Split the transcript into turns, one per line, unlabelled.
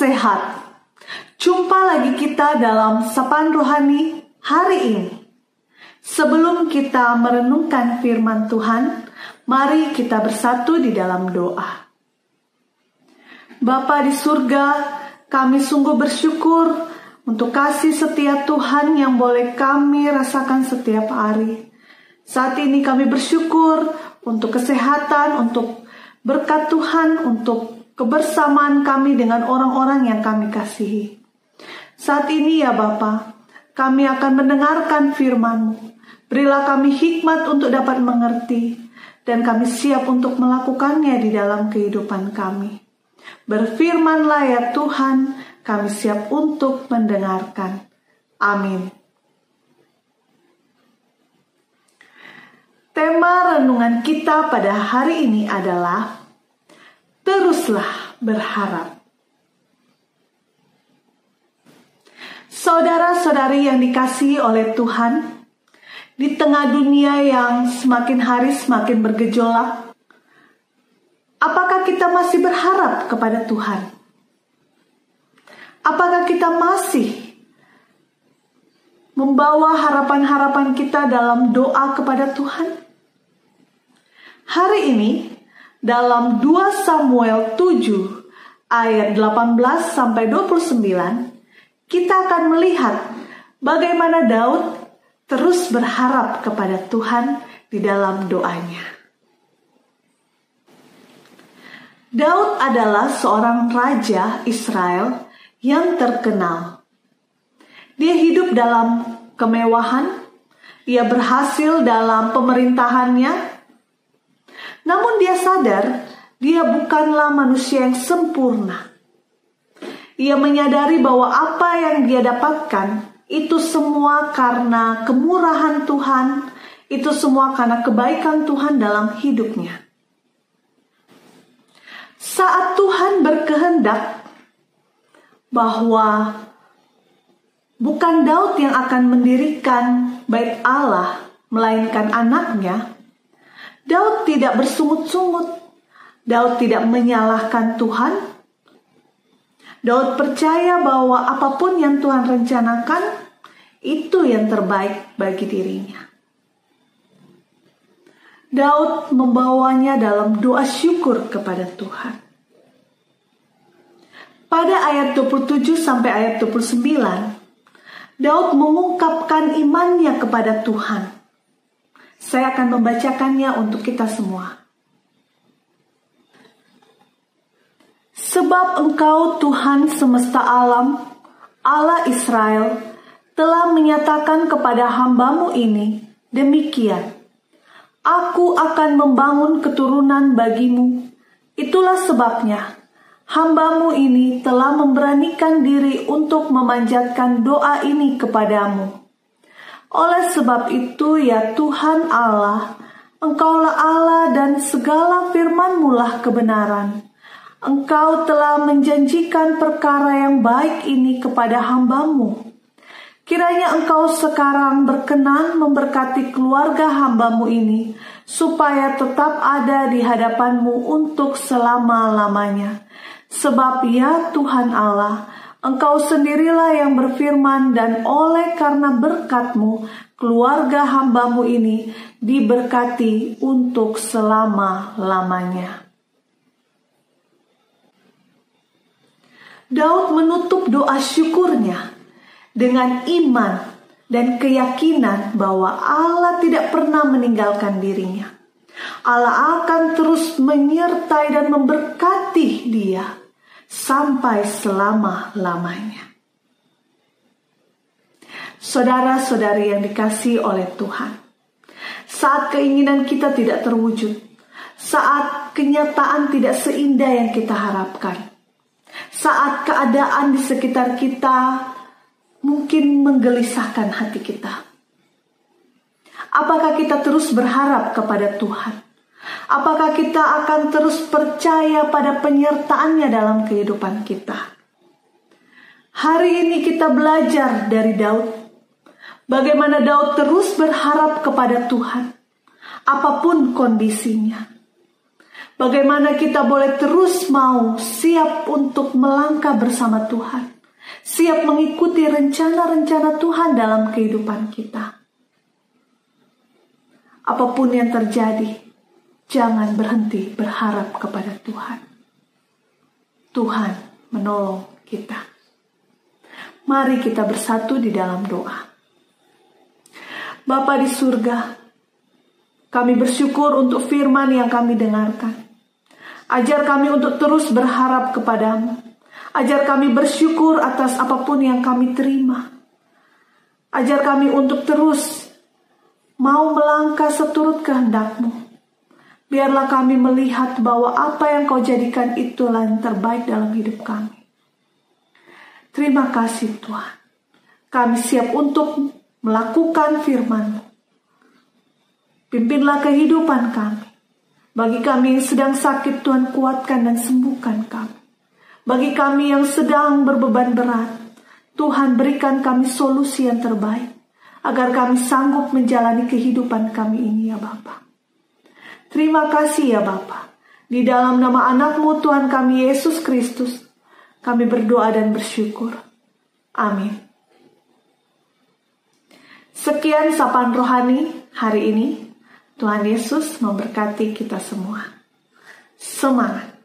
Sehat. Jumpa lagi kita dalam Sapaan Rohani hari ini. Sebelum kita merenungkan firman Tuhan, mari kita bersatu di dalam doa. Bapa di surga, kami sungguh bersyukur untuk kasih setia Tuhan yang boleh kami rasakan setiap hari. Saat ini kami bersyukur untuk kesehatan, untuk berkat Tuhan, untuk kebersamaan kami dengan orang-orang yang kami kasihi. Saat ini ya Bapa, kami akan mendengarkan firman-Mu. Berilah kami hikmat untuk dapat mengerti, dan kami siap untuk melakukannya di dalam kehidupan kami. Berfirmanlah ya Tuhan, kami siap untuk mendengarkan. Amin. Tema renungan kita pada hari ini adalah teruslah berharap. Saudara-saudari yang dikasihi oleh Tuhan, di tengah dunia yang semakin hari semakin bergejolak, apakah kita masih berharap kepada Tuhan? Apakah kita masih membawa harapan-harapan kita dalam doa kepada Tuhan? Hari ini dalam 2 Samuel 7 ayat 18 sampai 29 kita akan melihat bagaimana Daud terus berharap kepada Tuhan di dalam doanya. Daud adalah seorang raja Israel yang terkenal. Dia hidup dalam kemewahan, ia berhasil dalam pemerintahannya, namun dia sadar dia bukanlah manusia yang sempurna. Ia menyadari bahwa apa yang dia dapatkan itu semua karena kemurahan Tuhan, itu semua karena kebaikan Tuhan dalam hidupnya. Saat Tuhan berkehendak bahwa bukan Daud yang akan mendirikan bait Allah, melainkan anaknya, Daud tidak bersungut-sungut. Daud tidak menyalahkan Tuhan. Daud percaya bahwa apa pun yang Tuhan rencanakan, itu yang terbaik bagi dirinya. Daud membawanya dalam doa syukur kepada Tuhan. Pada ayat 27 sampai ayat 29, Daud mengungkapkan imannya kepada Tuhan. Saya akan membacakannya untuk kita semua. Sebab engkau Tuhan semesta alam, Allah Israel, telah menyatakan kepada hambamu ini, demikian, Aku akan membangun keturunan bagimu. Itulah sebabnya hambamu ini telah memberanikan diri untuk memanjatkan doa ini kepadamu. Oleh sebab itu ya Tuhan Allah, Engkaulah Allah dan segala firman lah kebenaran. Engkau telah menjanjikan perkara yang baik ini kepada hambamu. Kiranya engkau sekarang berkenan memberkati keluarga hambamu ini, supaya tetap ada di hadapanmu untuk selama-lamanya. Sebab ya Tuhan Allah, Engkau sendirilah yang berfirman dan oleh karena berkatmu, keluarga hambamu ini diberkati untuk selama-lamanya. Daud menutup doa syukurnya dengan iman dan keyakinan bahwa Allah tidak pernah meninggalkan dirinya. Allah akan terus menyertai dan memberkati dia sampai selama-lamanya. Saudara-saudari yang dikasih oleh Tuhan, saat keinginan kita tidak terwujud, saat kenyataan tidak seindah yang kita harapkan, saat keadaan di sekitar kita mungkin menggelisahkan hati kita. Apakah kita terus berharap kepada Tuhan? Apakah kita akan terus percaya pada penyertaannya dalam kehidupan kita? Hari ini kita belajar dari Daud. Bagaimana Daud terus berharap kepada Tuhan. Apa pun kondisinya. Bagaimana kita boleh terus mau siap untuk melangkah bersama Tuhan. Siap mengikuti rencana-rencana Tuhan dalam kehidupan kita. Apa pun yang terjadi, jangan berhenti berharap kepada Tuhan. Tuhan menolong kita. Mari kita bersatu di dalam doa. Bapa di surga, kami bersyukur untuk firman yang kami dengarkan. Ajar kami untuk terus berharap kepadamu. Ajar kami bersyukur atas apa pun yang kami terima. Ajar kami untuk terus mau melangkah seturut kehendakmu. Biarlah kami melihat bahwa apa yang kau jadikan itulah yang terbaik dalam hidup kami. Terima kasih Tuhan. Kami siap untuk melakukan firman-Mu. Pimpinlah kehidupan kami. Bagi kami yang sedang sakit, Tuhan kuatkan dan sembuhkan kami. Bagi kami yang sedang berbeban berat, Tuhan berikan kami solusi yang terbaik agar kami sanggup menjalani kehidupan kami ini ya Bapa. Terima kasih ya Bapa. Di dalam nama anakmu Tuhan kami Yesus Kristus, kami berdoa dan bersyukur. Amin. Sekian sapaan rohani hari ini. Tuhan Yesus memberkati kita semua. Semangat!